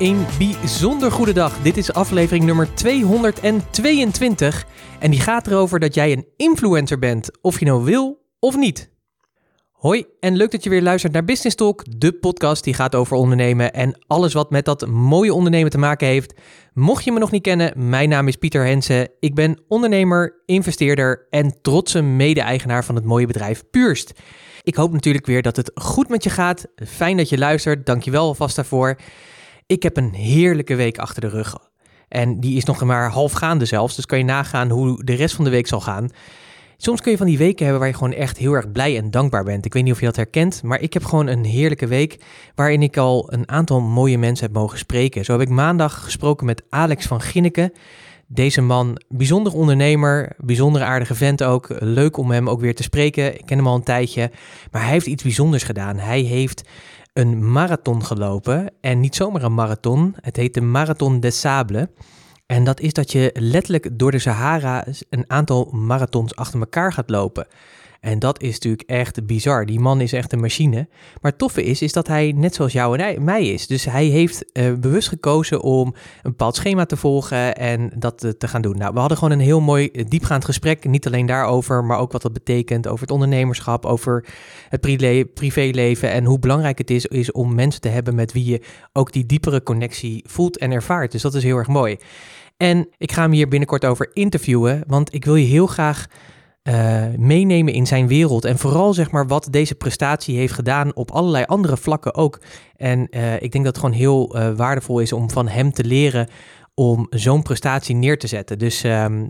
Een bijzonder goede dag. Dit is aflevering nummer 222 en die gaat erover dat jij een influencer bent, of je nou wil of niet. Hoi en leuk dat je weer luistert naar Business Talk, de podcast die gaat over ondernemen en alles wat met dat mooie ondernemen te maken heeft. Mocht je me nog niet kennen, mijn naam is Pieter Hensen. Ik ben ondernemer, investeerder en trotse mede-eigenaar van het mooie bedrijf Purst. Ik hoop natuurlijk weer dat het goed met je gaat. Fijn dat je luistert. Dankjewel alvast daarvoor. Ik heb een heerlijke week achter de rug. En die is nog maar half gaande zelfs. Dus kan je nagaan hoe de rest van de week zal gaan. Soms kun je van die weken hebben waar je gewoon echt heel erg blij en dankbaar bent. Ik weet niet of je dat herkent, maar ik heb gewoon een heerlijke week waarin ik al een aantal mooie mensen heb mogen spreken. Zo heb ik maandag gesproken met Alex van Ginneken. Deze man, bijzonder ondernemer, bijzonder aardige vent ook. Leuk om hem ook weer te spreken. Ik ken hem al een tijdje, maar hij heeft iets bijzonders gedaan. Hij heeft een marathon gelopen en niet zomaar een marathon. Het heet de Marathon des Sables. En dat is dat je letterlijk door de Sahara een aantal marathons achter elkaar gaat lopen. En dat is natuurlijk echt bizar. Die man is echt een machine. Maar het toffe is, is dat hij net zoals jou en mij is. Dus hij heeft uh, bewust gekozen om een bepaald schema te volgen en dat uh, te gaan doen. Nou, we hadden gewoon een heel mooi uh, diepgaand gesprek. Niet alleen daarover, maar ook wat dat betekent over het ondernemerschap, over het privéleven en hoe belangrijk het is om mensen te hebben met wie je ook die diepere connectie voelt en ervaart. Dus dat is heel erg mooi. En ik ga hem hier binnenkort over interviewen, want ik wil je heel graag uh, meenemen in zijn wereld. En vooral zeg maar wat deze prestatie heeft gedaan op allerlei andere vlakken ook. En uh, ik denk dat het gewoon heel uh, waardevol is om van hem te leren om zo'n prestatie neer te zetten. Dus um,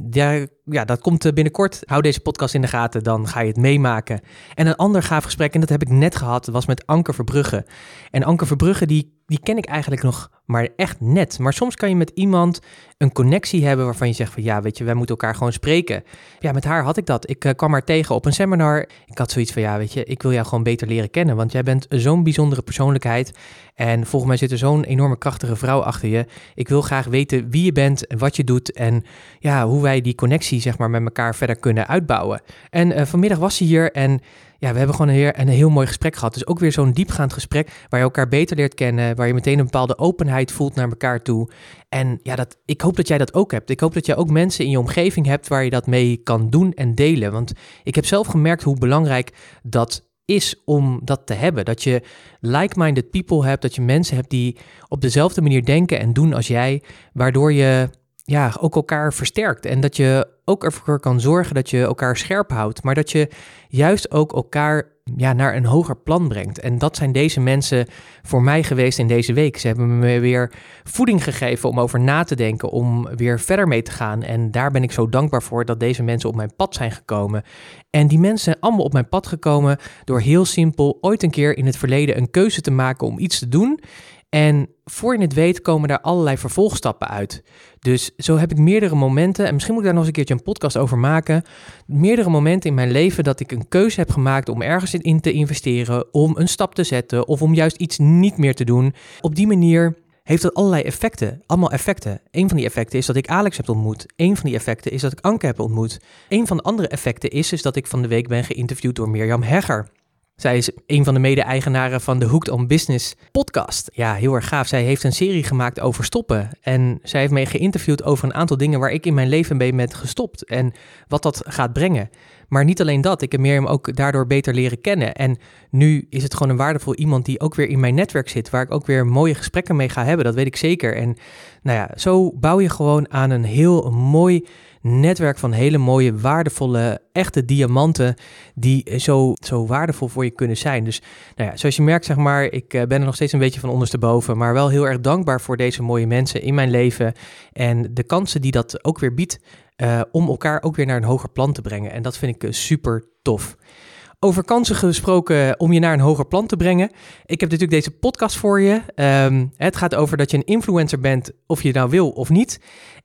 ja, dat komt binnenkort. Hou deze podcast in de gaten, dan ga je het meemaken. En een ander gaaf gesprek, en dat heb ik net gehad, was met Anke Verbrugge. En Anke Verbrugge, die die ken ik eigenlijk nog maar echt net. Maar soms kan je met iemand een connectie hebben waarvan je zegt van ja, weet je, wij moeten elkaar gewoon spreken. Ja, met haar had ik dat. Ik uh, kwam haar tegen op een seminar. Ik had zoiets van ja, weet je, ik wil jou gewoon beter leren kennen, want jij bent zo'n bijzondere persoonlijkheid. En volgens mij zit er zo'n enorme krachtige vrouw achter je. Ik wil graag weten wie je bent en wat je doet en ja, hoe wij die connectie zeg maar met elkaar verder kunnen uitbouwen. En uh, vanmiddag was ze hier en ja, we hebben gewoon een een heel mooi gesprek gehad. Dus ook weer zo'n diepgaand gesprek waar je elkaar beter leert kennen, waar je meteen een bepaalde openheid voelt naar elkaar toe. En ja, dat, ik hoop dat jij dat ook hebt. Ik hoop dat jij ook mensen in je omgeving hebt waar je dat mee kan doen en delen. Want ik heb zelf gemerkt hoe belangrijk dat is om dat te hebben. Dat je like-minded people hebt, dat je mensen hebt die op dezelfde manier denken en doen als jij, waardoor je ja, ook elkaar versterkt. En dat je ook ervoor kan zorgen dat je elkaar scherp houdt. Maar dat je juist ook elkaar ja, naar een hoger plan brengt. En dat zijn deze mensen voor mij geweest in deze week. Ze hebben me weer voeding gegeven om over na te denken, om weer verder mee te gaan. En daar ben ik zo dankbaar voor dat deze mensen op mijn pad zijn gekomen. En die mensen zijn allemaal op mijn pad gekomen door heel simpel ooit een keer in het verleden een keuze te maken om iets te doen. En voor je het weet komen daar allerlei vervolgstappen uit. Dus zo heb ik meerdere momenten, en misschien moet ik daar nog eens een keertje een podcast over maken. Meerdere momenten in mijn leven dat ik een keuze heb gemaakt om ergens in te investeren, om een stap te zetten of om juist iets niet meer te doen. Op die manier heeft dat allerlei effecten. Allemaal effecten. Een van die effecten is dat ik Alex heb ontmoet. Een van die effecten is dat ik Anke heb ontmoet. Een van de andere effecten is, is dat ik van de week ben geïnterviewd door Mirjam Hegger. Zij is een van de mede-eigenaren van de Hooked on Business podcast. Ja, heel erg gaaf. Zij heeft een serie gemaakt over stoppen. En zij heeft mij geïnterviewd over een aantal dingen waar ik in mijn leven mee ben gestopt. En wat dat gaat brengen. Maar niet alleen dat, ik heb Mirjam ook daardoor beter leren kennen. En nu is het gewoon een waardevol iemand die ook weer in mijn netwerk zit, waar ik ook weer mooie gesprekken mee ga hebben. Dat weet ik zeker. En nou ja, zo bouw je gewoon aan een heel mooi netwerk van hele mooie, waardevolle, echte diamanten die zo, zo waardevol voor je kunnen zijn. Dus nou ja, zoals je merkt, zeg maar, ik eh, ben er nog steeds een beetje van ondersteboven, maar wel heel erg dankbaar voor deze mooie mensen in mijn leven en de kansen die dat ook weer biedt uh, om elkaar ook weer naar een hoger plan te brengen. En dat vind ik super tof. Over kansen gesproken om je naar een hoger plan te brengen. Ik heb natuurlijk deze podcast voor je. Um, het gaat over dat je een influencer bent, of je nou wil of niet.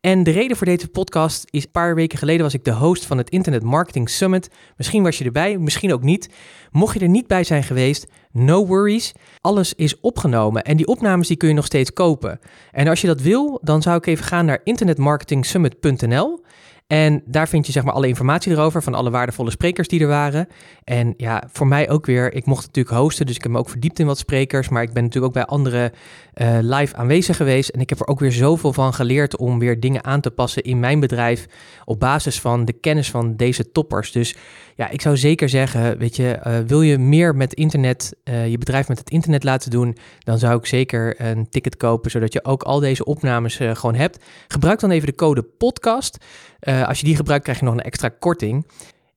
En de reden voor deze podcast is: een paar weken geleden was ik de host van het Internet Marketing Summit. Misschien was je erbij, misschien ook niet. Mocht je er niet bij zijn geweest, no worries. Alles is opgenomen en die opnames die kun je nog steeds kopen. En als je dat wil, dan zou ik even gaan naar internetmarketingsummit.nl. En daar vind je zeg maar alle informatie erover van alle waardevolle sprekers die er waren. En ja, voor mij ook weer, ik mocht natuurlijk hosten, dus ik heb me ook verdiept in wat sprekers. Maar ik ben natuurlijk ook bij andere uh, live aanwezig geweest. En ik heb er ook weer zoveel van geleerd om weer dingen aan te passen in mijn bedrijf op basis van de kennis van deze toppers. Dus ja, ik zou zeker zeggen, weet je, uh, wil je meer met internet, uh, je bedrijf met het internet laten doen, dan zou ik zeker een ticket kopen, zodat je ook al deze opnames gewoon hebt. Gebruik dan even de code podcast. Als je die gebruikt, krijg je nog een extra korting.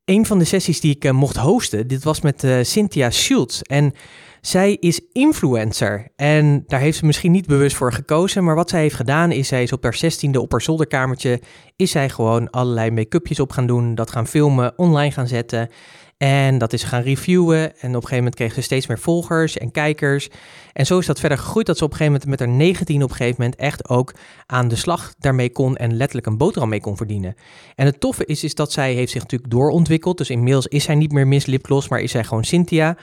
Een van de sessies die ik mocht hosten, dit was met Cynthia Schultz. En zij is influencer en daar heeft ze misschien niet bewust voor gekozen, maar wat zij heeft gedaan is, zij is op haar zestiende op haar zolderkamertje, is zij gewoon allerlei make-upjes op gaan doen, dat gaan filmen, online gaan zetten en dat is gaan reviewen. En op een gegeven moment kreeg ze steeds meer volgers en kijkers. En zo is dat verder gegroeid dat ze op een gegeven moment met haar 19 op een gegeven moment echt ook aan de slag daarmee kon en letterlijk een boterham mee kon verdienen. En het toffe is, is dat zij heeft zich natuurlijk doorontwikkeld. Dus inmiddels is zij niet meer Miss Lipgloss, maar is zij gewoon Cynthia.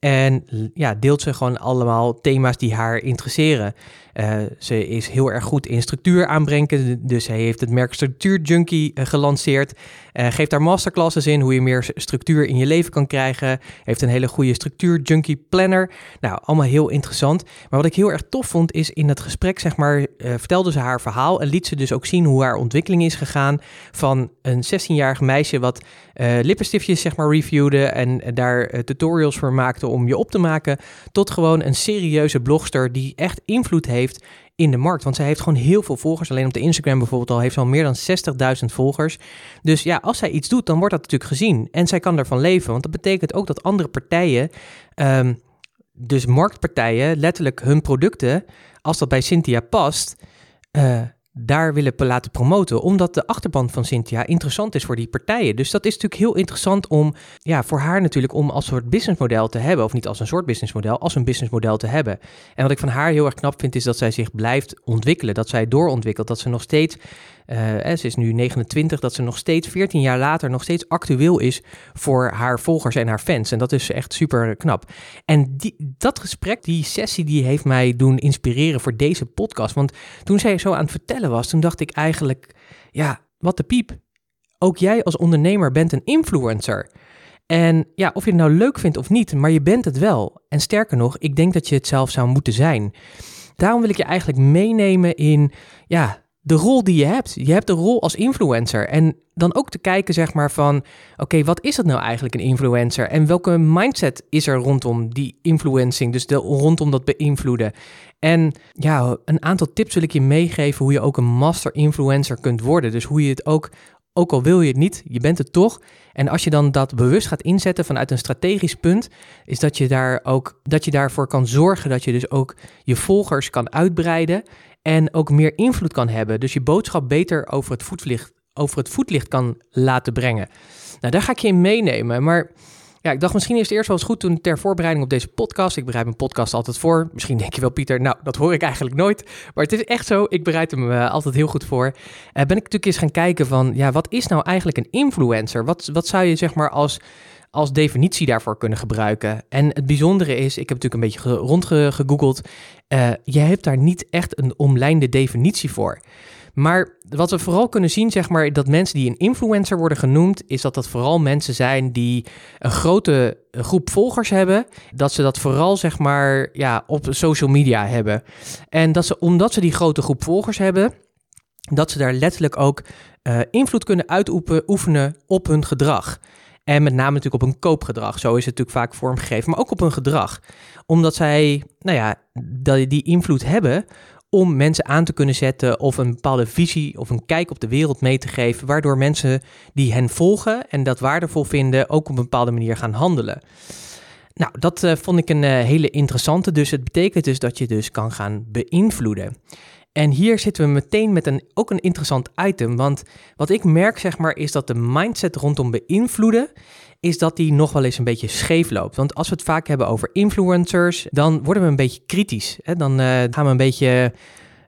En ja, deelt ze gewoon allemaal thema's die haar interesseren. Uh, ze is heel erg goed in structuur aanbrengen. Dus hij heeft het merk Structuur Junkie uh, gelanceerd. Uh, geeft daar masterclasses in hoe je meer structuur in je leven kan krijgen. Heeft een hele goede Structuur Junkie planner. Nou, allemaal heel interessant. Maar wat ik heel erg tof vond is in het gesprek, zeg maar, vertelde ze haar verhaal en liet ze dus ook zien hoe haar ontwikkeling is gegaan van een 16-jarig meisje wat lippenstiftjes, zeg maar, reviewde en daar tutorials voor maakte om je op te maken, tot gewoon een serieuze blogster die echt invloed heeft in de markt. Want zij heeft gewoon heel veel volgers. Alleen op de Instagram bijvoorbeeld al heeft ze al meer dan 60.000 volgers. Dus ja, als zij iets doet, dan wordt dat natuurlijk gezien. En zij kan ervan leven. Want dat betekent ook dat andere partijen, um, dus marktpartijen, letterlijk hun producten, als dat bij Cynthia past, uh, daar willen laten promoten, omdat de achterban van Cynthia interessant is voor die partijen. Dus dat is natuurlijk heel interessant om, ja, voor haar natuurlijk om als soort businessmodel te hebben, of niet als een soort businessmodel, als een businessmodel te hebben. En wat ik van haar heel erg knap vind, is dat zij zich blijft ontwikkelen, dat zij doorontwikkelt, dat ze nog steeds uh, ze is nu 29, dat ze nog steeds 14 jaar later nog steeds actueel is voor haar volgers en haar fans. En dat is echt super knap. En die, dat gesprek, die sessie, die heeft mij doen inspireren voor deze podcast. Want toen zij zo aan het vertellen was, toen dacht ik eigenlijk, ja, wat de piep. Ook jij als ondernemer bent een influencer. En ja, of je het nou leuk vindt of niet, maar je bent het wel. En sterker nog, ik denk dat je het zelf zou moeten zijn. Daarom wil ik je eigenlijk meenemen in, ja, de rol die je hebt. Je hebt de rol als influencer. En dan ook te kijken, zeg maar, van oké, wat is het nou eigenlijk een influencer? En welke mindset is er rondom die influencing? Dus de, rondom dat beïnvloeden. En ja, een aantal tips wil ik je meegeven hoe je ook een master influencer kunt worden. Dus hoe je het ook ook al wil je het niet, je bent het toch. En als je dan dat bewust gaat inzetten vanuit een strategisch punt, is dat je daar ook dat je daarvoor kan zorgen dat je dus ook je volgers kan uitbreiden en ook meer invloed kan hebben. Dus je boodschap beter over het voetlicht, over het voetlicht kan laten brengen. Nou, daar ga ik je in meenemen. Maar ja, ik dacht misschien is het eerst wel eens goed toen ter voorbereiding op deze podcast. Ik bereid mijn podcast altijd voor. Misschien denk je wel, Pieter, nou, dat hoor ik eigenlijk nooit. Maar het is echt zo, ik bereid hem uh, altijd heel goed voor. Uh, ben ik natuurlijk eens gaan kijken van, ja, wat is nou eigenlijk een influencer? Wat, wat zou je zeg maar als als definitie daarvoor kunnen gebruiken. En het bijzondere is, ik heb natuurlijk een beetje rondgegoogeld, uh, je hebt daar niet echt een omlijnde definitie voor. Maar wat we vooral kunnen zien, zeg maar, dat mensen die een influencer worden genoemd, is dat dat vooral mensen zijn die een grote groep volgers hebben. Dat ze dat vooral, zeg maar, ja, op social media hebben. En dat ze, omdat ze die grote groep volgers hebben, dat ze daar letterlijk ook uh, invloed kunnen uitoefenen op hun gedrag. En met name natuurlijk op een koopgedrag. Zo is het natuurlijk vaak vormgegeven, maar ook op hun gedrag. Omdat zij, nou ja, die invloed hebben om mensen aan te kunnen zetten of een bepaalde visie of een kijk op de wereld mee te geven, waardoor mensen die hen volgen en dat waardevol vinden ook op een bepaalde manier gaan handelen. Nou, dat uh, vond ik een uh, hele interessante. Dus het betekent dus dat je dus kan gaan beïnvloeden. En hier zitten we meteen met een, ook een interessant item. Want wat ik merk, zeg maar, is dat de mindset rondom beïnvloeden, is dat die nog wel eens een beetje scheef loopt. Want als we het vaak hebben over influencers, dan worden we een beetje kritisch. Hè? Dan uh, gaan we een beetje,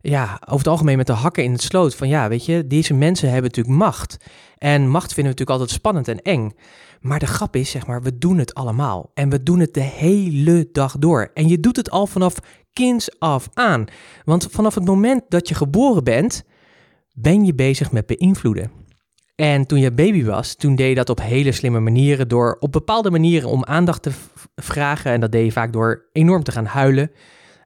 ja, over het algemeen met de hakken in het sloot. Van ja, weet je, deze mensen hebben natuurlijk macht. En macht vinden we natuurlijk altijd spannend en eng. Maar de grap is, zeg maar, we doen het allemaal. En we doen het de hele dag door. En je doet het al vanaf kinds af aan. Want vanaf het moment dat je geboren bent, ben je bezig met beïnvloeden. En toen je baby was, toen deed je dat op hele slimme manieren door op bepaalde manieren om aandacht te vragen. En dat deed je vaak door enorm te gaan huilen.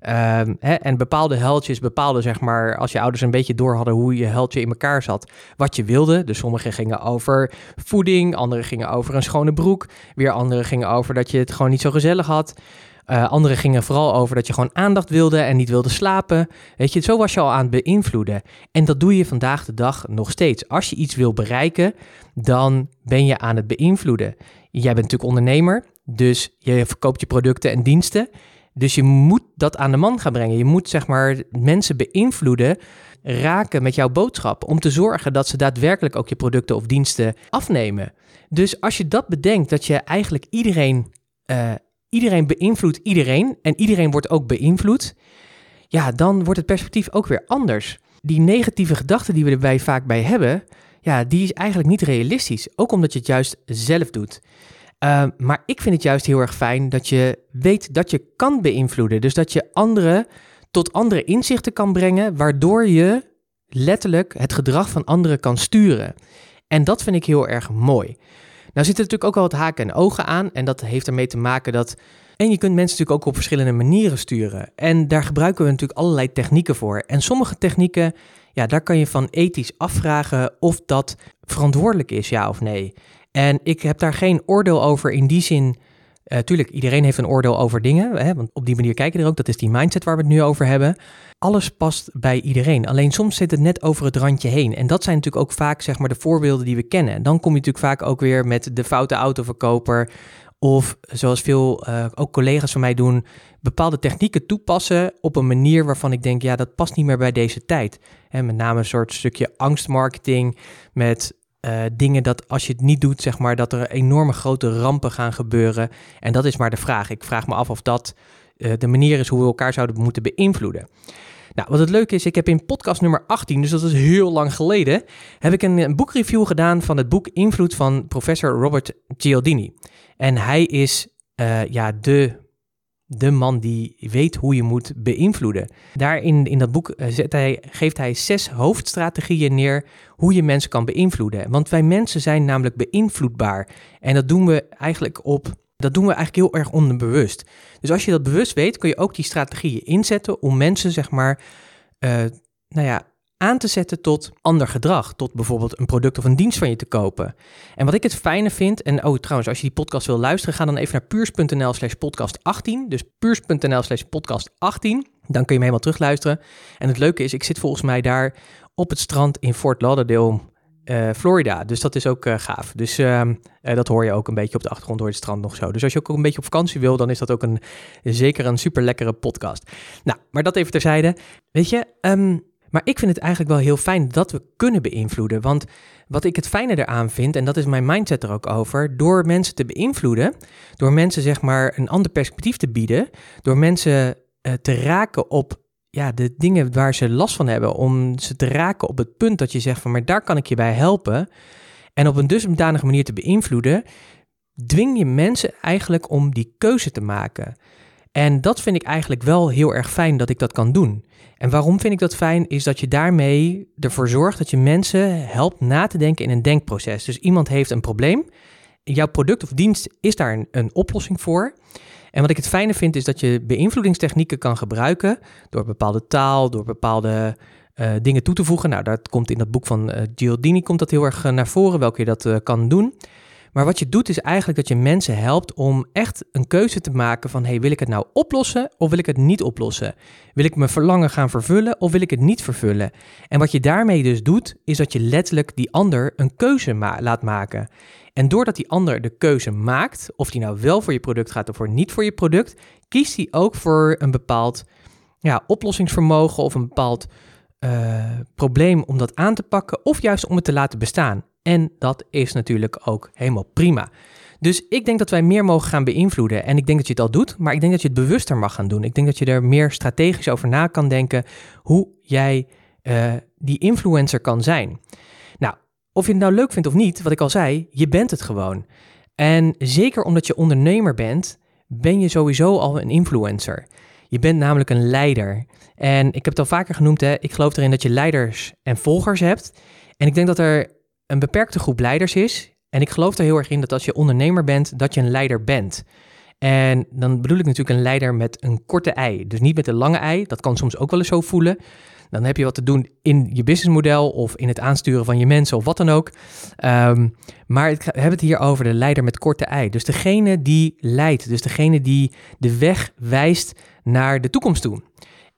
Ehm, hè, en bepaalde heldjes, bepaalde zeg maar, als je ouders een beetje door hadden hoe je heldje in elkaar zat, wat je wilde. Dus sommige gingen over voeding, andere gingen over een schone broek, weer andere gingen over dat je het gewoon niet zo gezellig had. Uh, andere gingen vooral over dat je gewoon aandacht wilde en niet wilde slapen. Weet je, zo was je al aan het beïnvloeden. En dat doe je vandaag de dag nog steeds. Als je iets wil bereiken, dan ben je aan het beïnvloeden. Jij bent natuurlijk ondernemer, dus je verkoopt je producten en diensten. Dus je moet dat aan de man gaan brengen. Je moet zeg maar mensen beïnvloeden, raken met jouw boodschap. Om te zorgen dat ze daadwerkelijk ook je producten of diensten afnemen. Dus als je dat bedenkt, dat je eigenlijk iedereen, uh, iedereen beïnvloedt iedereen. En iedereen wordt ook beïnvloed. Ja, dan wordt het perspectief ook weer anders. Die negatieve gedachten die we erbij vaak bij hebben, ja, die is eigenlijk niet realistisch. Ook omdat je het juist zelf doet. Ehm, maar ik vind het juist heel erg fijn dat je weet dat je kan beïnvloeden. Dus dat je anderen tot andere inzichten kan brengen, waardoor je letterlijk het gedrag van anderen kan sturen. En dat vind ik heel erg mooi. Nou zitten natuurlijk ook wel wat haken en ogen aan. En dat heeft ermee te maken dat. En je kunt mensen natuurlijk ook op verschillende manieren sturen. En daar gebruiken we natuurlijk allerlei technieken voor. En sommige technieken, ja, daar kan je van ethisch afvragen of dat verantwoordelijk is, ja of nee. En ik heb daar geen oordeel over in die zin. Uh, tuurlijk, iedereen heeft een oordeel over dingen, hè, want op die manier kijken er ook. Dat is die mindset waar we het nu over hebben. Alles past bij iedereen. Alleen soms zit het net over het randje heen. En dat zijn natuurlijk ook vaak zeg maar, de voorbeelden die we kennen. En dan kom je natuurlijk vaak ook weer met de foute autoverkoper. Of zoals veel uh, ook collega's van mij doen, bepaalde technieken toepassen op een manier waarvan ik denk, ja, dat past niet meer bij deze tijd. Met name een soort stukje angstmarketing met uh, dingen dat als je het niet doet, zeg maar, dat er enorme grote rampen gaan gebeuren. En dat is maar de vraag. Ik vraag me af of dat uh, de manier is hoe we elkaar zouden moeten beïnvloeden. Nou, wat het leuke is, ik heb in podcast nummer 18, dus dat is heel lang geleden, heb ik een, boekreview gedaan van het boek Invloed van professor Robert Cialdini. En hij is uh, ja, de de man die weet hoe je moet beïnvloeden. Daarin in dat boek eh, zet hij, geeft hij zes hoofdstrategieën neer hoe je mensen kan beïnvloeden. Want wij mensen zijn namelijk beïnvloedbaar. En dat doen we eigenlijk op. Dat doen we eigenlijk heel erg onderbewust. Dus als je dat bewust weet, kun je ook die strategieën inzetten om mensen, zeg maar, uh, nou ja, aan te zetten tot ander gedrag. Tot bijvoorbeeld een product of een dienst van je te kopen. En wat ik het fijne vind, en oh trouwens, als je die podcast wil luisteren, ga dan even naar puurs.nl slash podcast 18. Dus puurs.nl slash podcast 18. Dan kun je hem helemaal terugluisteren. En het leuke is, ik zit volgens mij daar op het strand in Fort Lauderdale, uh, Florida. Dus dat is ook uh, gaaf. Dus uh, dat hoor je ook een beetje op de achtergrond door het strand nog zo. Dus als je ook een beetje op vakantie wil, dan is dat ook een, zeker een super lekkere podcast. Nou, maar dat even terzijde. Weet je, um, maar ik vind het eigenlijk wel heel fijn dat we kunnen beïnvloeden. Want wat ik het fijne eraan vind, en dat is mijn mindset er ook over, door mensen te beïnvloeden, door mensen zeg maar een ander perspectief te bieden, door mensen uh, te raken op ja, de dingen waar ze last van hebben, om ze te raken op het punt dat je zegt van, maar daar kan ik je bij helpen. En op een dusdanige manier te beïnvloeden, dwing je mensen eigenlijk om die keuze te maken. En dat vind ik eigenlijk wel heel erg fijn dat ik dat kan doen. En waarom vind ik dat fijn? Is dat je daarmee ervoor zorgt dat je mensen helpt na te denken in een denkproces. Dus iemand heeft een probleem. Jouw product of dienst is daar een, een oplossing voor. En wat ik het fijne vind is dat je beïnvloedingstechnieken kan gebruiken door bepaalde taal, door bepaalde uh, dingen toe te voegen. Nou, dat komt in dat boek van uh, Giordini komt dat heel erg uh, naar voren, welke je dat kan doen. Maar wat je doet is eigenlijk dat je mensen helpt om echt een keuze te maken van hey, wil ik het nou oplossen of wil ik het niet oplossen? Wil ik mijn verlangen gaan vervullen of wil ik het niet vervullen? En wat je daarmee dus doet, is dat je letterlijk die ander een keuze laat maken. En doordat die ander de keuze maakt, of die nou wel voor je product gaat of voor niet voor je product, kiest hij ook voor een bepaald ja, oplossingsvermogen of een bepaald uh, probleem om dat aan te pakken, of juist om het te laten bestaan. En dat is natuurlijk ook helemaal prima. Dus ik denk dat wij meer mogen gaan beïnvloeden. En ik denk dat je het al doet, maar ik denk dat je het bewuster mag gaan doen. Ik denk dat je er meer strategisch over na kan denken hoe jij uh, die influencer kan zijn. Nou, of je het nou leuk vindt of niet, wat ik al zei, je bent het gewoon. En zeker omdat je ondernemer bent, ben je sowieso al een influencer. Je bent namelijk een leider. En ik heb het al vaker genoemd, hè, ik geloof erin dat je leiders en volgers hebt. En ik denk dat er een beperkte groep leiders is. En ik geloof er heel erg in dat als je ondernemer bent, dat je een leider bent. En dan bedoel ik natuurlijk een leider met een korte ei. Dus niet met een lange ei. Dat kan soms ook wel eens zo voelen. Dan heb je wat te doen in je businessmodel of in het aansturen van je mensen of wat dan ook. Um, maar we hebben het hier over de leider met korte ei. Dus degene die leidt. Dus degene die de weg wijst naar de toekomst toe.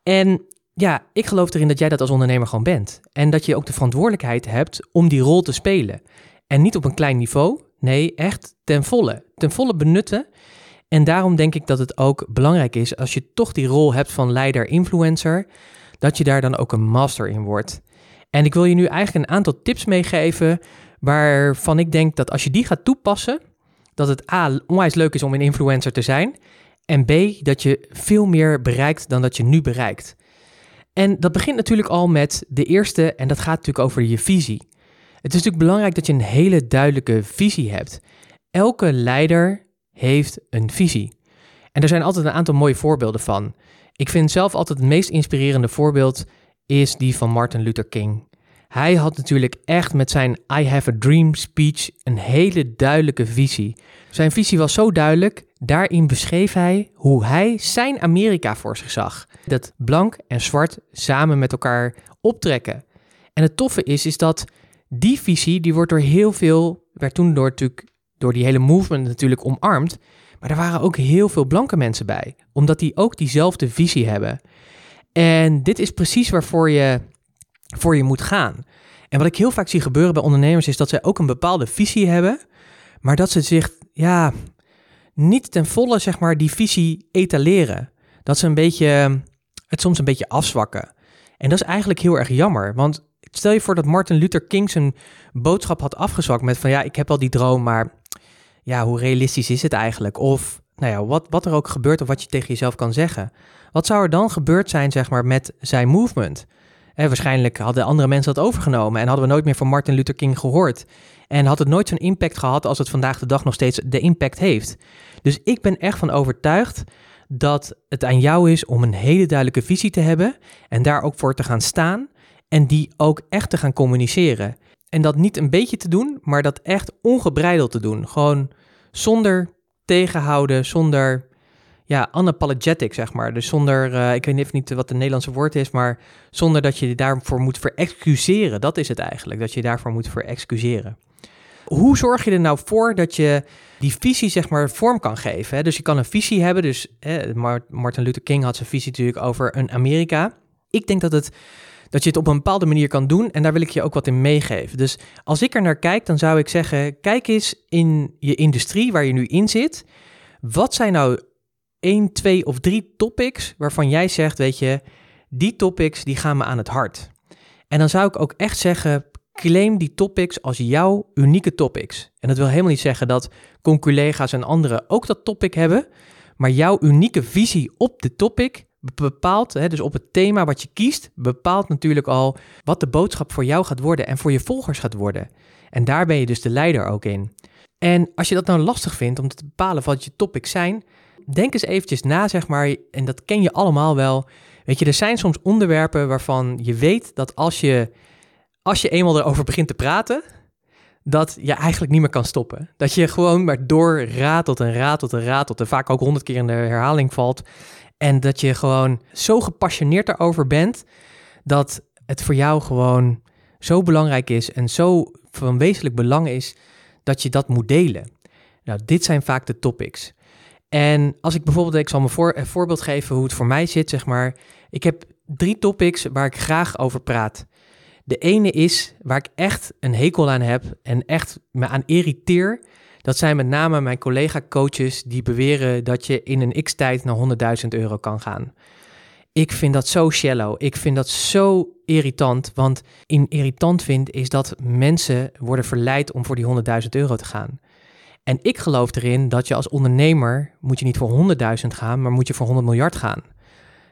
En ja, ik geloof erin dat jij dat als ondernemer gewoon bent. En dat je ook de verantwoordelijkheid hebt om die rol te spelen. En niet op een klein niveau. Nee, echt ten volle. Ten volle benutten. En daarom denk ik dat het ook belangrijk is als je toch die rol hebt van leider-influencer, dat je daar dan ook een master in wordt. En ik wil je nu eigenlijk een aantal tips meegeven waarvan ik denk dat als je die gaat toepassen, dat het A, onwijs leuk is om een influencer te zijn. En B, dat je veel meer bereikt dan dat je nu bereikt. En dat begint natuurlijk al met de eerste, en dat gaat natuurlijk over je visie. Het is natuurlijk belangrijk dat je een hele duidelijke visie hebt. Elke leider heeft een visie. En er zijn altijd een aantal mooie voorbeelden van. Ik vind zelf altijd het meest inspirerende voorbeeld is die van Martin Luther King. Hij had natuurlijk echt met zijn I have a dream speech een hele duidelijke visie. Zijn visie was zo duidelijk, daarin beschreef hij hoe hij zijn Amerika voor zich zag. Dat blank en zwart samen met elkaar optrekken. En het toffe is, is dat die visie, die wordt door heel veel, werd toen door, natuurlijk, door die hele movement natuurlijk omarmd. Maar er waren ook heel veel blanke mensen bij, omdat die ook diezelfde visie hebben. En dit is precies waarvoor je, voor je moet gaan. En wat ik heel vaak zie gebeuren bij ondernemers is dat zij ook een bepaalde visie hebben, maar dat ze zich ja, niet ten volle zeg maar, die visie etaleren. Dat ze een beetje, het soms een beetje afzwakken. En dat is eigenlijk heel erg jammer, want stel je voor dat Martin Luther King zijn boodschap had afgezwakt met van ja, ik heb al die droom, maar ja, hoe realistisch is het eigenlijk? Of nou ja, wat, wat er ook gebeurt of wat je tegen jezelf kan zeggen. Wat zou er dan gebeurd zijn, zeg maar, met zijn movement? waarschijnlijk hadden andere mensen dat overgenomen en hadden we nooit meer van Martin Luther King gehoord. En had het nooit zo'n impact gehad als het vandaag de dag nog steeds de impact heeft. Dus ik ben echt van overtuigd dat het aan jou is om een hele duidelijke visie te hebben en daar ook voor te gaan staan en die ook echt te gaan communiceren. En dat niet een beetje te doen, maar dat echt ongebreideld te doen. Gewoon zonder tegenhouden, zonder ja, unapologetic, zeg maar. Dus zonder, uh, ik weet even niet wat het Nederlandse woord is, maar zonder dat je je daarvoor moet verexcuseren. Dat is het eigenlijk, dat je daarvoor moet verexcuseren. Hoe zorg je er nou voor dat je die visie, zeg maar, vorm kan geven? Hè? Dus je kan een visie hebben, dus Martin Luther King had zijn visie natuurlijk over een Amerika. Ik denk dat het dat je het op een bepaalde manier kan doen. En daar wil ik je ook wat in meegeven. Dus als ik er naar kijk, dan zou ik zeggen: kijk eens in je industrie waar je nu in zit. Wat zijn nou één, twee of drie topics waarvan jij zegt: weet je, die topics die gaan me aan het hart. En dan zou ik ook echt zeggen: claim die topics als jouw unieke topics. En dat wil helemaal niet zeggen dat conculega's en anderen ook dat topic hebben. Maar jouw unieke visie op de topic bepaalt, hè, dus op het thema wat je kiest, bepaalt natuurlijk al wat de boodschap voor jou gaat worden en voor je volgers gaat worden. En daar ben je dus de leider ook in. En als je dat nou lastig vindt om te bepalen wat je topics zijn, denk eens eventjes na, zeg maar, en dat ken je allemaal wel. Weet je, er zijn soms onderwerpen waarvan je weet dat als je, als je eenmaal erover begint te praten, dat je eigenlijk niet meer kan stoppen. Dat je gewoon maar door ratelt en ratelt en ratelt en vaak ook honderd keer in de herhaling valt. En dat je gewoon zo gepassioneerd daarover bent, dat het voor jou gewoon zo belangrijk is en zo van wezenlijk belang is dat je dat moet delen. Nou, dit zijn vaak de topics. En als ik bijvoorbeeld, ik zal me voor, een voorbeeld geven hoe het voor mij zit, zeg maar. Ik heb drie topics waar ik graag over praat. De ene is waar ik echt een hekel aan heb en echt me aan irriteer. Dat zijn met name mijn collega-coaches die beweren dat je in een x-tijd naar 100.000 euro kan gaan. Ik vind dat zo shallow. Ik vind dat zo irritant. Want in irritant vind is dat mensen worden verleid om voor die 100.000 euro te gaan. En ik geloof erin dat je als ondernemer moet je niet voor 100.000 gaan, maar moet je voor 100 miljard gaan.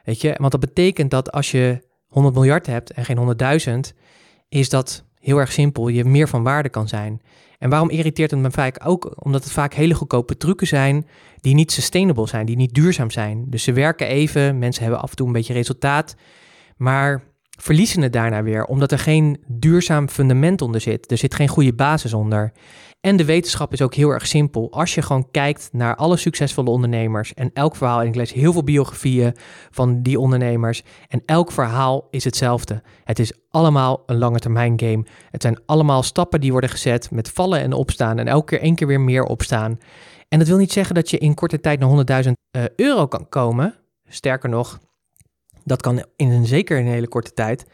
Weet je, want dat betekent dat als je 100 miljard hebt en geen 100.000, is dat heel erg simpel. Je meer van waarde kan zijn. En waarom irriteert het me vaak ook? Omdat het vaak hele goedkope trucken zijn die niet sustainable zijn, die niet duurzaam zijn. Dus ze werken even, mensen hebben af en toe een beetje resultaat. Maar verliezen het daarna weer, omdat er geen duurzaam fundament onder zit. Er zit geen goede basis onder. En de wetenschap is ook heel erg simpel. Als je gewoon kijkt naar alle succesvolle ondernemers en elk verhaal, en ik lees heel veel biografieën van die ondernemers, en elk verhaal is hetzelfde. Het is allemaal een lange termijn game. Het zijn allemaal stappen die worden gezet met vallen en opstaan en elke keer één keer weer meer opstaan. En dat wil niet zeggen dat je in korte tijd naar 100.000 uh, euro kan komen. Sterker nog, dat kan in een zeker een hele korte tijd.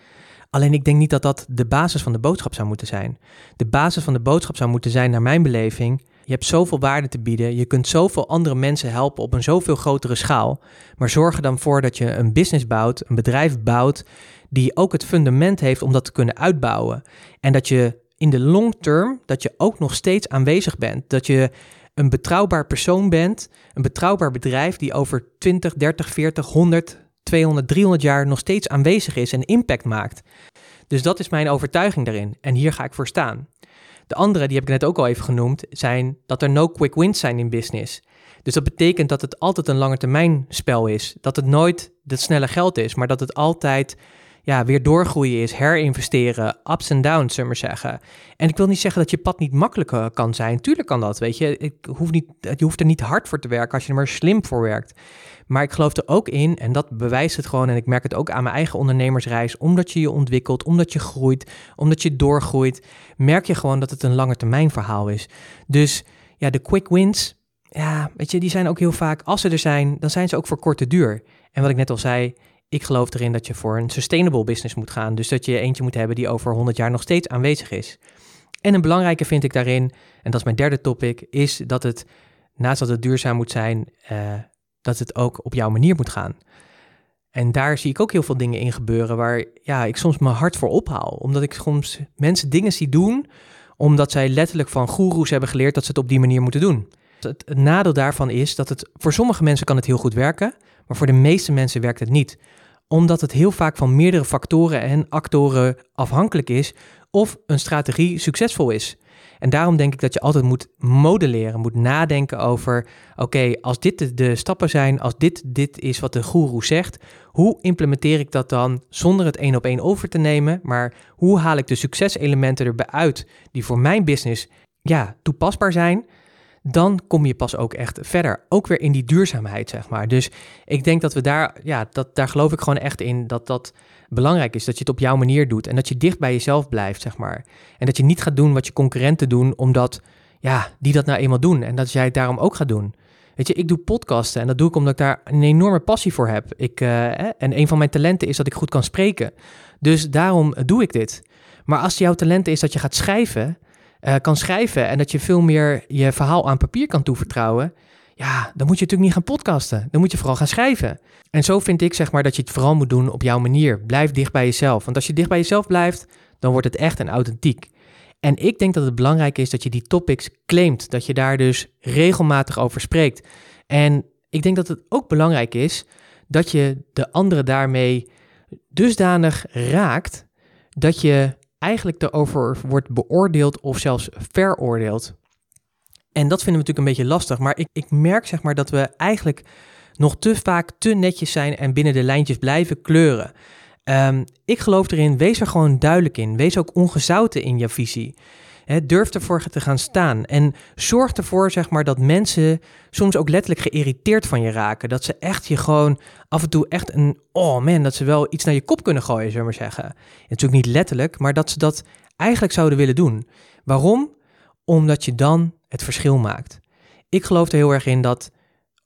Alleen ik denk niet dat dat de basis van de boodschap zou moeten zijn. De basis van de boodschap zou moeten zijn, naar mijn beleving, je hebt zoveel waarde te bieden, je kunt zoveel andere mensen helpen op een zoveel grotere schaal. Maar zorg er dan voor dat je een business bouwt, een bedrijf bouwt, die ook het fundament heeft om dat te kunnen uitbouwen. En dat je in de long term, dat je ook nog steeds aanwezig bent. Dat je een betrouwbaar persoon bent, een betrouwbaar bedrijf die over 20, 30, 40, 100, 200, 300 jaar nog steeds aanwezig is en impact maakt. Dus dat is mijn overtuiging daarin en hier ga ik voor staan. De andere, die heb ik net ook al even genoemd, zijn dat er no quick wins zijn in business. Dus dat betekent dat het altijd een lange termijn spel is. Dat het nooit het snelle geld is, maar dat het altijd ja, weer doorgroeien is, herinvesteren, ups en downs, zullen we maar zeggen. En ik wil niet zeggen dat je pad niet makkelijker kan zijn. Tuurlijk kan dat, weet je. Ik hoef niet, je hoeft er niet hard voor te werken als je er maar slim voor werkt. Maar ik geloof er ook in, en dat bewijst het gewoon, en ik merk het ook aan mijn eigen ondernemersreis, omdat je je ontwikkelt, omdat je groeit, omdat je doorgroeit, merk je gewoon dat het een lange termijn verhaal is. Dus ja, de quick wins, ja, weet je, die zijn ook heel vaak, als ze er zijn, dan zijn ze ook voor korte duur. En wat ik net al zei, ik geloof erin dat je voor een sustainable business moet gaan. Dus dat je eentje moet hebben die over 100 jaar nog steeds aanwezig is. En een belangrijke vind ik daarin, en dat is mijn derde topic, is dat het, naast dat het duurzaam moet zijn, uh, dat het ook op jouw manier moet gaan. En daar zie ik ook heel veel dingen in gebeuren waar ja, ik soms mijn hart voor ophaal. Omdat ik soms mensen dingen zie doen omdat zij letterlijk van goeroes hebben geleerd dat ze het op die manier moeten doen. Het, het nadeel daarvan is dat het voor sommige mensen kan het heel goed werken, maar voor de meeste mensen werkt het niet omdat het heel vaak van meerdere factoren en actoren afhankelijk is of een strategie succesvol is. En daarom denk ik dat je altijd moet modelleren, moet nadenken over: oké, als dit de, stappen zijn, als dit, dit is wat de goeroe zegt, hoe implementeer ik dat dan zonder het één op één over te nemen? Maar hoe haal ik de succeselementen erbij uit die voor mijn business ja, toepasbaar zijn? Dan kom je pas ook echt verder. Ook weer in die duurzaamheid, zeg maar. Dus ik denk dat we daar, ja, dat, daar geloof ik gewoon echt in dat dat belangrijk is. Dat je het op jouw manier doet en dat je dicht bij jezelf blijft, zeg maar. En dat je niet gaat doen wat je concurrenten doen, omdat, ja, die dat nou eenmaal doen. En dat jij het daarom ook gaat doen. Weet je, ik doe podcasten en dat doe ik omdat ik daar een enorme passie voor heb. Ik, uh, en een van mijn talenten is dat ik goed kan spreken. Dus daarom doe ik dit. Maar als jouw talent is dat je gaat schrijven, uh, kan schrijven en dat je veel meer je verhaal aan papier kan toevertrouwen, ja, dan moet je natuurlijk niet gaan podcasten. Dan moet je vooral gaan schrijven. En zo vind ik zeg maar dat je het vooral moet doen op jouw manier. Blijf dicht bij jezelf. Want als je dicht bij jezelf blijft, dan wordt het echt en authentiek. En ik denk dat het belangrijk is dat je die topics claimt. Dat je daar dus regelmatig over spreekt. En ik denk dat het ook belangrijk is dat je de anderen daarmee dusdanig raakt dat je eigenlijk erover wordt beoordeeld of zelfs veroordeeld. En dat vinden we natuurlijk een beetje lastig, maar ik, ik merk zeg maar dat we eigenlijk nog te vaak te netjes zijn en binnen de lijntjes blijven kleuren. Um, ik geloof erin, wees er gewoon duidelijk in. Wees ook ongezouten in je visie. Durf ervoor te gaan staan. En zorg ervoor, zeg maar, dat mensen soms ook letterlijk geïrriteerd van je raken. Dat ze echt je gewoon af en toe echt een. Oh man, dat ze wel iets naar je kop kunnen gooien, zullen we maar zeggen. Natuurlijk niet letterlijk, maar dat ze dat eigenlijk zouden willen doen. Waarom? Omdat je dan het verschil maakt. Ik geloof er heel erg in dat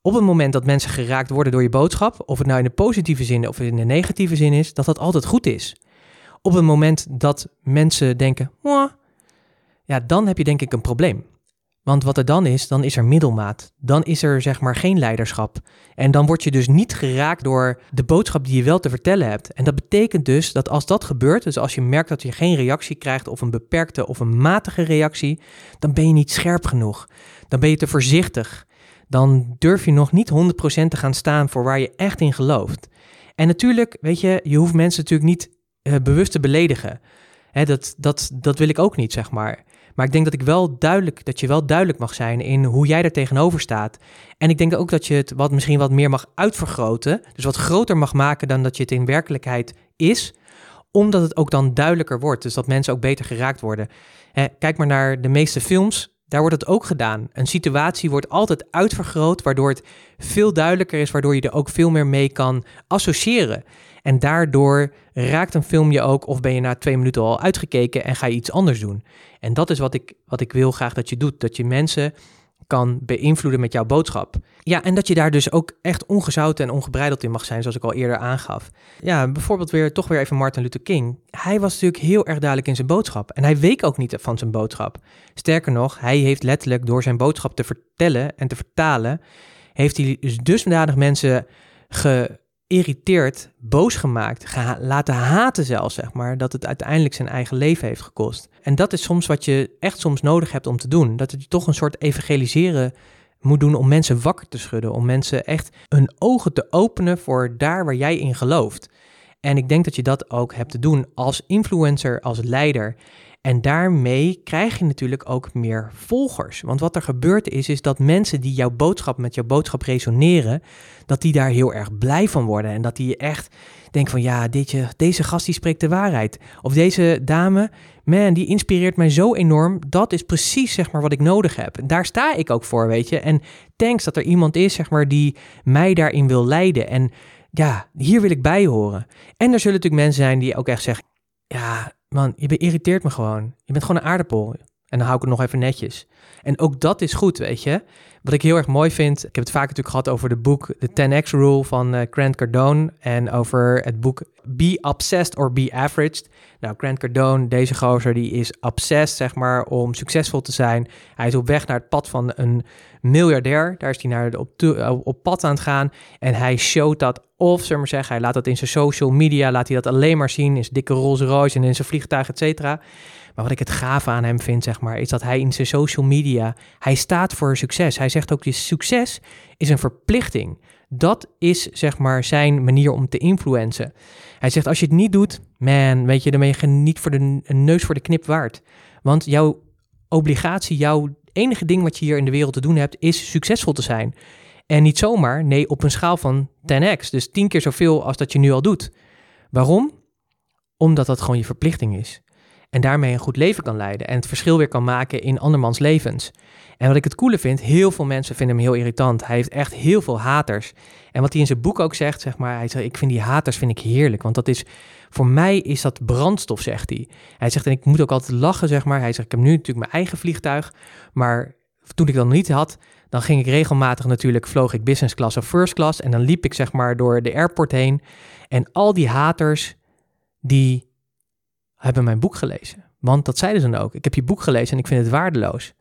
op het moment dat mensen geraakt worden door je boodschap, of het nou in de positieve zin of in de negatieve zin is, dat dat altijd goed is. Op het moment dat mensen denken, ja, dan heb je denk ik een probleem. Want wat er dan is, dan is er middelmaat. Dan is er zeg maar geen leiderschap. En dan word je dus niet geraakt door de boodschap die je wel te vertellen hebt. En dat betekent dus dat als dat gebeurt, dus als je merkt dat je geen reactie krijgt of een beperkte of een matige reactie, dan ben je niet scherp genoeg. Dan ben je te voorzichtig. Dan durf je nog niet 100% te gaan staan voor waar je echt in gelooft. En natuurlijk, weet je, je hoeft mensen natuurlijk niet uh, bewust te beledigen. Hè, dat, dat, dat wil ik ook niet, zeg maar. Maar ik denk dat ik wel duidelijk, dat je wel duidelijk mag zijn in hoe jij er tegenover staat. En ik denk ook dat je het wat, misschien wat meer mag uitvergroten. Dus wat groter mag maken dan dat je het in werkelijkheid is. omdat het ook dan duidelijker wordt. Dus dat mensen ook beter geraakt worden. Kijk maar naar de meeste films. Daar wordt het ook gedaan. Een situatie wordt altijd uitvergroot, waardoor het veel duidelijker is, waardoor je er ook veel meer mee kan associëren. En daardoor raakt een film je ook, of ben je na twee minuten al uitgekeken en ga je iets anders doen. En dat is wat ik, wat ik wil graag dat je doet. Dat je mensen kan beïnvloeden met jouw boodschap. Ja, en dat je daar dus ook echt ongezouten en ongebreideld in mag zijn, zoals ik al eerder aangaf. Ja, bijvoorbeeld weer toch weer even Martin Luther King. Hij was natuurlijk heel erg duidelijk in zijn boodschap. En hij week ook niet van zijn boodschap. Sterker nog, hij heeft letterlijk door zijn boodschap te vertellen en te vertalen, heeft hij dus dusdanig mensen ge geïrriteerd, boos gemaakt, laten haten zelfs, zeg maar, dat het uiteindelijk zijn eigen leven heeft gekost. En dat is soms wat je echt soms nodig hebt om te doen. Dat je toch een soort evangeliseren moet doen om mensen wakker te schudden, om mensen echt hun ogen te openen voor daar waar jij in gelooft. En ik denk dat je dat ook hebt te doen als influencer, als leider. En daarmee krijg je natuurlijk ook meer volgers. Want wat er gebeurt is, is dat mensen die jouw boodschap met jouw boodschap resoneren, dat die daar heel erg blij van worden. En dat die echt denken van ja, dit, deze gast die spreekt de waarheid. Of deze dame, man, die inspireert mij zo enorm. Dat is precies zeg maar wat ik nodig heb. En daar sta ik ook voor, weet je. En thanks dat er iemand is zeg maar die mij daarin wil leiden. En ja, hier wil ik bij horen. En er zullen natuurlijk mensen zijn die ook echt zeggen, ja, man, je irriteert me gewoon. Je bent gewoon een aardappel. En dan hou ik het nog even netjes. En ook dat is goed, weet je. Wat ik heel erg mooi vind, ik heb het vaak natuurlijk gehad over de boek The 10X Rule van uh, Grant Cardone en over het boek Be Obsessed or Be Averaged. Nou, Grant Cardone, deze gozer, die is obsessed, zeg maar, om succesvol te zijn. Hij is op weg naar het pad van een miljardair. Daar is hij naar de, op, pad aan het gaan. En hij showt dat of, zullen maar zeggen, hij laat dat in zijn social media, laat hij dat alleen maar zien zijn dikke Rolls Royce en in zijn vliegtuig, et cetera. Maar wat ik het gaaf aan hem vind, zeg maar, is dat hij in zijn social media, hij staat voor succes. Hij zegt ook, je succes is een verplichting. Dat is, zeg maar, zijn manier om te influencen. Hij zegt, als je het niet doet, man, weet je, dan ben je niet voor de een neus voor de knip waard. Want jouw obligatie, jouw enige ding wat je hier in de wereld te doen hebt, is succesvol te zijn. En niet zomaar, nee, op een schaal van 10x. Dus 10 keer zoveel als dat je nu al doet. Waarom? Omdat dat gewoon je verplichting is. En daarmee een goed leven kan leiden en het verschil weer kan maken in andermans levens. En wat ik het coole vind, heel veel mensen vinden hem heel irritant. Hij heeft echt heel veel haters. En wat hij in zijn boek ook zegt, zeg maar, hij zegt, ik vind die haters vind ik heerlijk, want dat is, voor mij is dat brandstof, zegt hij. Hij zegt, en ik moet ook altijd lachen, zeg maar. Hij zegt, ik heb nu natuurlijk mijn eigen vliegtuig, maar toen ik dat niet had, dan ging ik regelmatig natuurlijk, vloog ik business class of first class en dan liep ik zeg maar door de airport heen. En al die haters, die hebben mijn boek gelezen. Want dat zeiden ze dan ook. Ik heb je boek gelezen en ik vind het waardeloos.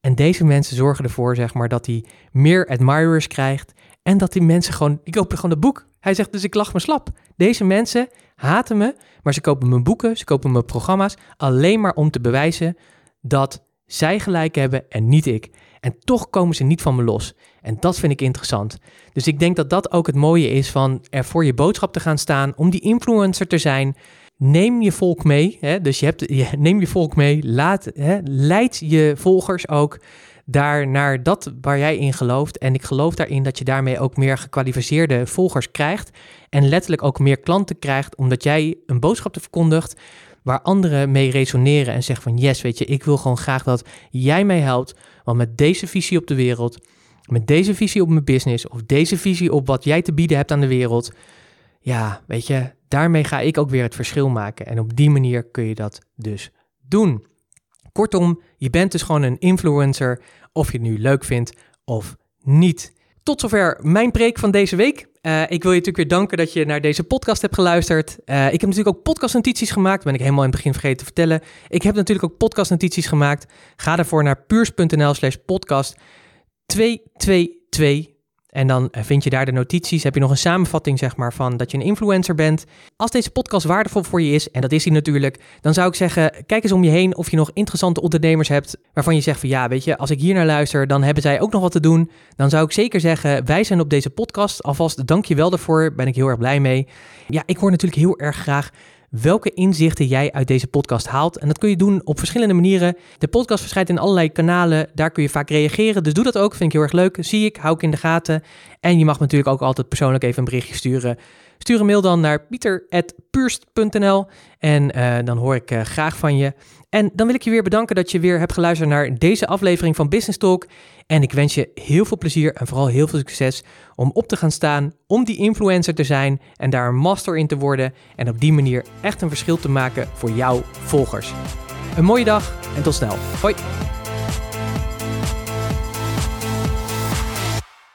En deze mensen zorgen ervoor, zeg maar, dat hij meer admirers krijgt. En dat die mensen gewoon, die kopen gewoon het boek. Hij zegt dus ik lach me slap. Deze mensen haten me, maar ze kopen mijn boeken, ze kopen mijn programma's. Alleen maar om te bewijzen dat zij gelijk hebben en niet ik. En toch komen ze niet van me los. En dat vind ik interessant. Dus ik denk dat dat ook het mooie is van er voor je boodschap te gaan staan, om die influencer te zijn. Neem je volk mee. Hè? Dus je hebt, je, neem je volk mee. Laat, hè? Leid je volgers ook daar naar dat waar jij in gelooft. En ik geloof daarin dat je daarmee ook meer gekwalificeerde volgers krijgt. En letterlijk ook meer klanten krijgt, omdat jij een boodschap te verkondigt waar anderen mee resoneren en zeggen van yes, weet je, ik wil gewoon graag dat jij mij helpt, want met deze visie op de wereld, met deze visie op mijn business of deze visie op wat jij te bieden hebt aan de wereld, ja, weet je, daarmee ga ik ook weer het verschil maken en op die manier kun je dat dus doen. Kortom, je bent dus gewoon een influencer, of je het nu leuk vindt of niet. Tot zover mijn preek van deze week. Uh, ik wil je natuurlijk weer danken dat je naar deze podcast hebt geluisterd. Uh, ik heb natuurlijk ook podcastnotities gemaakt. ben ik helemaal in het begin vergeten te vertellen. Ik heb natuurlijk ook podcastnotities gemaakt. Ga daarvoor naar puurs.nl slash podcast 222. En dan eh, vind je daar de notities. Heb je nog een samenvatting, zeg maar, van dat je een influencer bent. Als deze podcast waardevol voor je is, en dat is hij natuurlijk, dan zou ik zeggen: kijk eens om je heen of je nog interessante ondernemers hebt. waarvan je zegt van ja, weet je, als ik hier naar luister, dan hebben zij ook nog wat te doen. Dan zou ik zeker zeggen: wij zijn op deze podcast. Alvast dank je wel daarvoor. Ben ik heel erg blij mee. Ja, ik hoor natuurlijk heel erg graag welke inzichten jij uit deze podcast haalt. En dat kun je doen op verschillende manieren. De podcast verschijnt in allerlei kanalen. Daar kun je vaak reageren. Dus doe dat ook. Vind ik heel erg leuk. Zie ik, hou ik in de gaten. En je mag natuurlijk ook altijd persoonlijk even een berichtje sturen. Stuur een mail dan naar pieter.puurst.nl en uh, dan hoor ik uh, graag van je. En dan wil ik je weer bedanken dat je weer hebt geluisterd naar deze aflevering van Business Talk. En ik wens je heel veel plezier en vooral heel veel succes om op te gaan staan, om die influencer te zijn en daar een master in te worden. En op die manier echt een verschil te maken voor jouw volgers. Een mooie dag en tot snel. Hoi!